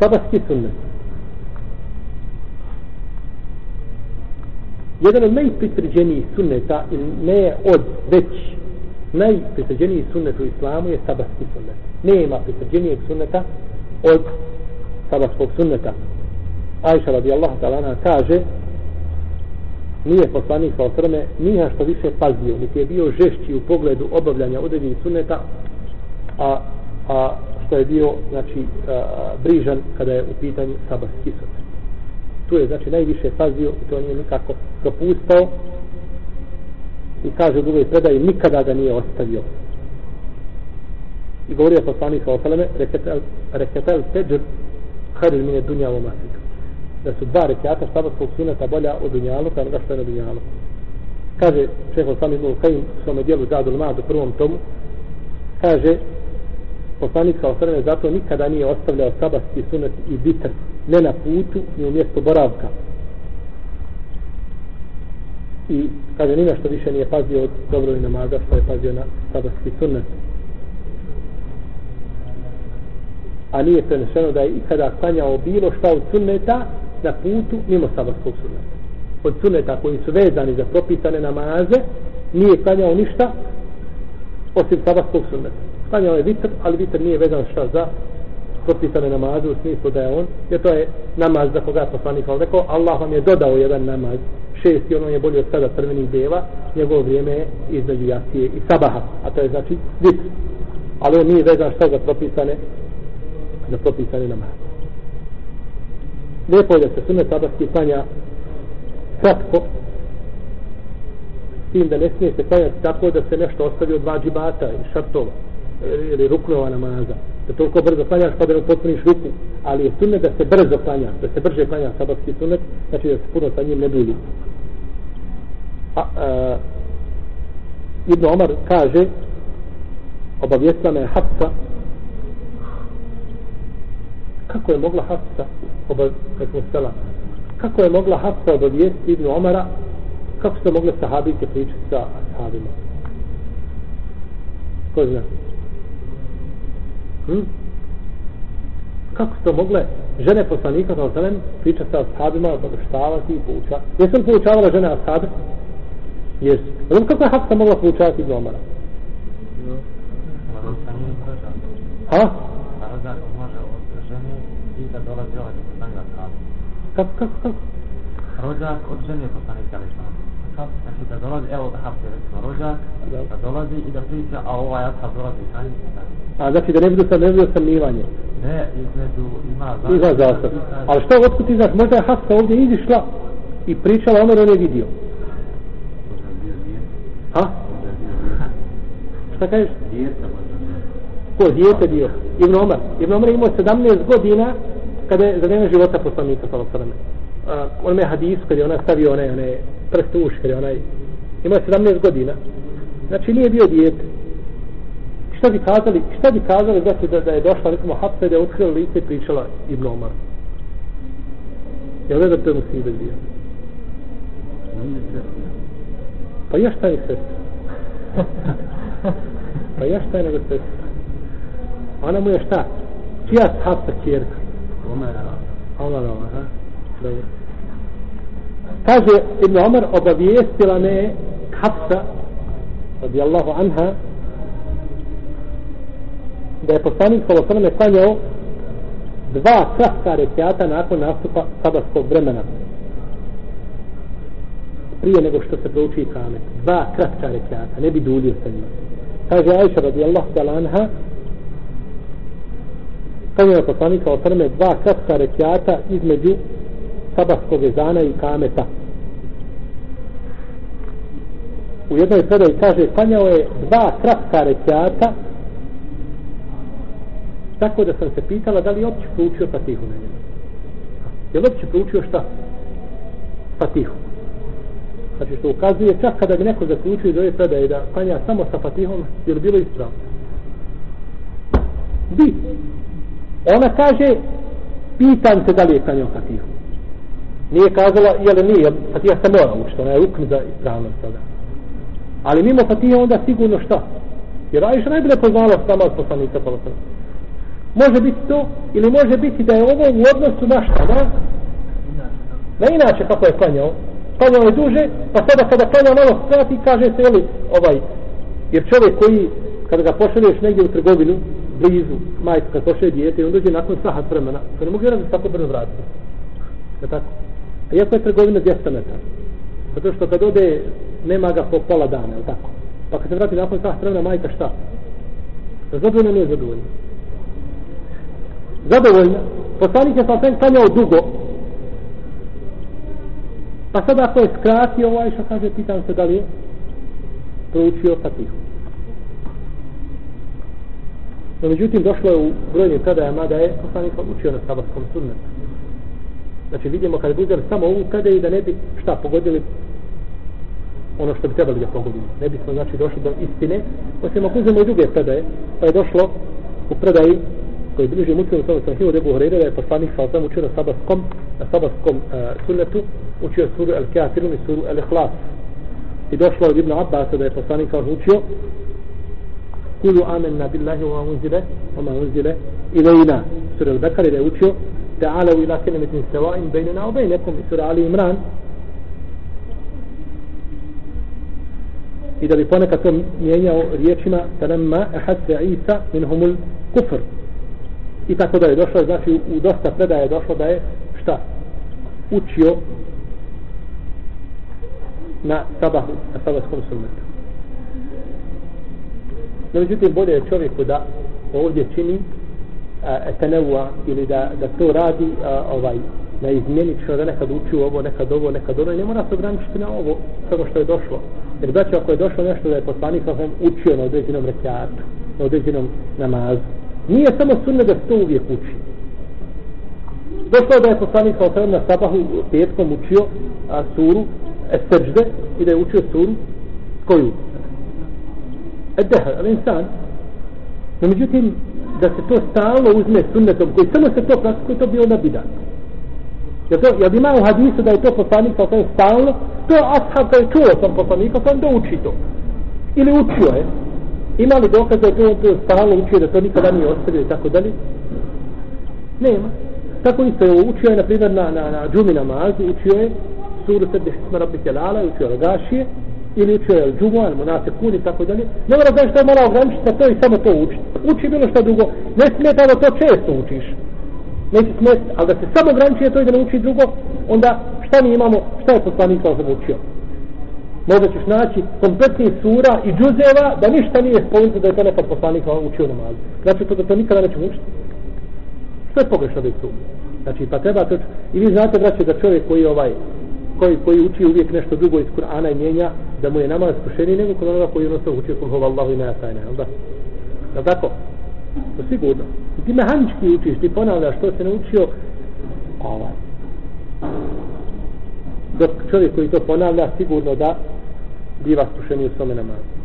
sabatski sunnet. Jedan od najpritvrđenijih sunneta, ne od već najpritvrđenijih sunnet u islamu je sabatski sunnet. Nema pritvrđenijeg sunneta od sabatskog sunneta. Ajša radijallahu ta'ala kaže nije poslanik sa osrme nije što više pazio, niti je bio žešći u pogledu obavljanja određenih sunneta, a, a što je bio znači, a, brižan kada je u pitanju sabarski sud. Tu je znači najviše pazio i to nije nikako propustao i kaže u drugoj predaji nikada ga nije ostavio. I govorio poslanik sa osaleme reketel, reketel teđer hadir mine dunja u masidu da su dva rekiata sabatskog suneta bolja od dunjalu kao onoga što je na dunjalu. Kaže šeho sami Ibn Kajim u svome dijelu Zadul Mad u prvom tomu, kaže poslanik kao osrme zato nikada nije ostavljao sabatski sunet i bitr ne na putu ni u mjestu boravka. I kaže nina što više nije pazio od dobro i namaza što je pazio na sabatski sunet. A nije prenešeno da je ikada klanjao bilo šta od sunneta na putu mimo sabatskog sunneta. Od sunneta koji su vezani za propisane namaze, nije klanjao ništa osim sabarskog sunneta. Klanjao je vitr, ali vitr nije vezan šta za propisane namaze u smislu da je on, jer to je namaz za koga je poslanik ali rekao, Allah vam je dodao jedan namaz, šest i ono je bolje od sada crvenih deva, njegovo vrijeme je između jasije i sabaha, a to je znači vitr. Ali on nije vezan šta za propisane za propisane namaze lijepo je da se sunet sabahski klanja kratko s tim da ne smije se klanjati tako da se nešto ostavi od dva džibata i šartova E, ili ruknova namaza. Da toliko brzo klanjaš pa da ne potpuniš ruku ali je sunet da se brzo klanja da se brže klanja sabatski sunet znači da se puno sa njim ne bili a, a Ibn Omar kaže obavijestila me Hafsa kako je mogla Hafsa obavijestila kako je mogla Hafsa obavijestiti Ibn Omara kako su mogle sahabike pričati sa sahabima ko zna? Hm? kako su mogle žene poslanika sa osalem pričati sa sahabima obaveštavati i poučavati jesu li poučavala žene ashabe jesu znam kako je Hafsa mogla poučavati Ibn Omara ha? ovaj. Kako, kako, kako? Rođak od žene poslanika ali što? Znači da dolazi, evo da hapse recimo rođak, da dolazi i da priča, a ovaj ashab dolazi sa njim. A znači da ne budu sad, ne budu samljivanje? Ne, između ima zastav. Ima zastav. Ali što, otkud ti znaš, možda je Hafsa ovdje izišla i pričala, Omer on je vidio. Ha? Šta kažeš? Dijete možda. Ko, dijete bio? Ibn Omar. Ibn Omar imao 17 godina kada je za vreme života poslanika sa osrame. Uh, on me hadis kad je ona stavio one, one prste uši, kad je onaj ima 17 godina. Znači nije bio dijete. Šta bi kazali, šta bi kazali znači da, da je došla recimo hapsa da je otkrila lice i pričala Ibn Omar. Je li da to je musibet bio? Pa ja šta je sestra? pa ja šta je nego sestra? Ona mu je šta? Čija hapsa čjerka? Omerova. Omerova, ha? Dobro. Kaže Ibn Omar, obavijestila me Hafsa radijallahu anha da je poslanik sa osrme klanjao dva kratka rekiata nakon nastupa sabarskog vremena. Prije nego što se prouči kamet. Dva kratka rekiata ne bi dulio sa njima. Kaže Aisha radijallahu anha klanjao je poslanik sa dva kratka rekiata između sabahskog ezana i kameta. U jednoj predaji kaže, klanjao je dva kratka rekiata tako da sam se pitala da li je opće proučio Fatihu na njemu. Je li opće proučio šta? Fatihu. Znači što ukazuje čak kada bi neko zaključio iz ove predaje da klanja samo sa Fatihom, je li bilo ispravno? Bi. Ona kaže, pitan se da li je klanjao Fatihu. Nije kazala, je li nije, Fatiha se mora učiti, ona je rukn za ispravnost toga. Ali mimo Fatiha onda sigurno šta? Jer Aisha najbolje poznala sama od poslanika, pa. Može biti to, ili može biti da je ovo u odnosu na šta, na? Na inače kako je klanjao. Klanjao je duže, pa sada kada klanja malo skrati, kaže se, jeli, ovaj, jer čovjek koji, kada ga pošalješ negdje u trgovinu, blizu, majka, kada pošalje dijete, on dođe nakon sahat vremena, to ne da raditi tako brzo vratiti. Je tako? A iako je trgovina 200 metara. Zato što kad ode, nema ga po pola dana, je tako? Pa kad se vrati nakon sahat vremena, majka šta? Zadovoljna nije zadovoljna. Zadovoljna. Poslanik je sa klanjao dugo, Pa sada ako je skratio ovaj što kaže, pitan se da li je proučio Fatihu. No, međutim, došlo je u brojnim predajama da je poslanik učio na sabatskom sunnetu. Znači, vidimo kada bi uzeli samo ovu predaju da ne bi šta pogodili ono što bi trebali da pogodimo. Ne bismo, znači, došli do istine. Osim ako uzemo i druge predaje, pa je došlo u predaji koji bliži muslimu sa sam hivu debu Horeira da je poslanik sa osam učio na sabatskom, na sabatskom uh, e, sunnetu, učio suru El Kafirun i suru El Ikhlas. I došlo od Ibn Abbas da je poslanik sa učio Kulu amen na billahi wa unzile wa ma unzile ilajina sura El Bekari da je učio Ta'ala u ila kelimetin sevain bejnuna u bejnekom i sura Ali Imran i da bi ponekad to mijenjao riječima talemma ehadse Isa minhumul kufr i tako da je došlo, znači u dosta predaje je došlo da je šta? Učio na sabahu, na sabahskom sunnetu. No, međutim, bolje je čovjeku da ovdje čini etenevua ili da, da to radi a, ovaj na izmjenično da nekad uči ovo, nekad ovo, nekad ono i ne mora se ograničiti na ovo samo što je došlo. Jer znači ako je došlo nešto da je poslanik učio na određenom rekiatu, na određenom namazu, Nije samo sunne da se to uvijek uči. Došlo je da je poslanik sa na sabahu petkom učio a, suru Esteđde i da je učio suru koju? Edeha, ali insan. No međutim, da se to stalno uzme sunnetom koji samo se to praktikuje, to bi onda bidat. Jer, to, jer ima u hadisu da je to poslanik sa osvijem stalno, to je ashab koji je čuo sam poslanika, pa sam da uči to. Ili učio je. Ima li dokaz da je to, to stalno učio da to nikada nije ostavio i tako dalje? Nema. Tako isto je učio je, na primjer, na, na, na džumi namazu, učio je suru srde šisma rabbi kelala, učio je gašije, ili učio je džumu, al kuni i tako dalje. Ne mora znaš što je malo ograničiti da to i samo to uči. Uči bilo što drugo. Ne smeta da to često učiš. Neće smeti, ali da se samo ograničuje to i da ne uči drugo, onda šta mi imamo, šta je poslanik sam učio? možda ćeš naći kompletni sura i džuzeva da ništa nije spomenuto da je to nekad poslanik učio namaz. Znači to da to nikada neće učiti. Sve pogrešno da je tu? Znači pa treba to... I vi znate braće da čovjek koji ovaj koji, koji uči uvijek nešto drugo iz Kur'ana i mijenja da mu je namaz skušeniji nego kod onoga koji jednostavno učio kod hova Allahu i neja. Jel da? Jel tako? To sigurno. I ti mehanički učiš, ti ponavljaš što se naučio ovaj. Dok čovjek koji to ponavlja sigurno da biva skušeniji u svome namazu.